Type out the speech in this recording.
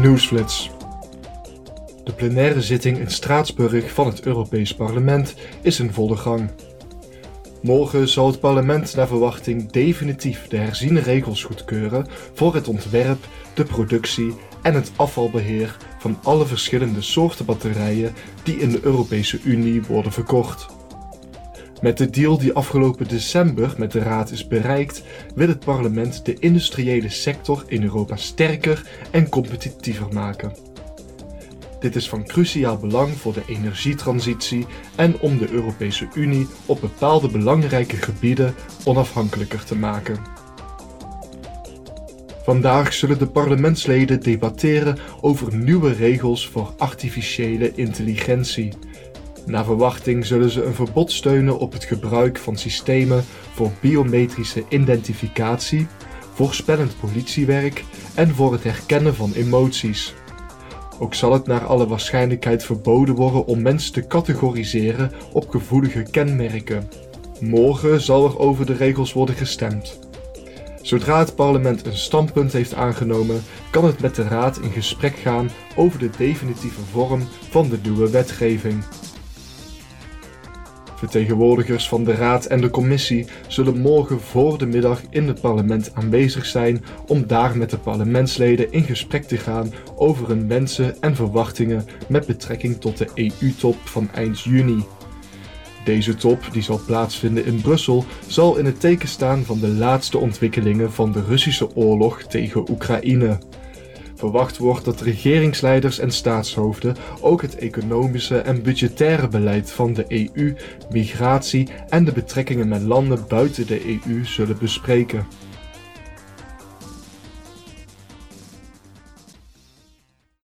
Nieuwsflits. De plenaire zitting in Straatsburg van het Europees Parlement is in volle gang. Morgen zal het parlement naar verwachting definitief de herziene regels goedkeuren voor het ontwerp, de productie en het afvalbeheer van alle verschillende soorten batterijen die in de Europese Unie worden verkocht. Met de deal die afgelopen december met de Raad is bereikt, wil het parlement de industriële sector in Europa sterker en competitiever maken. Dit is van cruciaal belang voor de energietransitie en om de Europese Unie op bepaalde belangrijke gebieden onafhankelijker te maken. Vandaag zullen de parlementsleden debatteren over nieuwe regels voor artificiële intelligentie. Naar verwachting zullen ze een verbod steunen op het gebruik van systemen voor biometrische identificatie, voorspellend politiewerk en voor het herkennen van emoties. Ook zal het naar alle waarschijnlijkheid verboden worden om mensen te categoriseren op gevoelige kenmerken. Morgen zal er over de regels worden gestemd. Zodra het parlement een standpunt heeft aangenomen, kan het met de Raad in gesprek gaan over de definitieve vorm van de nieuwe wetgeving. Vertegenwoordigers van de Raad en de Commissie zullen morgen voor de middag in het parlement aanwezig zijn om daar met de parlementsleden in gesprek te gaan over hun wensen en verwachtingen met betrekking tot de EU-top van eind juni. Deze top, die zal plaatsvinden in Brussel, zal in het teken staan van de laatste ontwikkelingen van de Russische oorlog tegen Oekraïne. Verwacht wordt dat regeringsleiders en staatshoofden ook het economische en budgettaire beleid van de EU, migratie en de betrekkingen met landen buiten de EU zullen bespreken.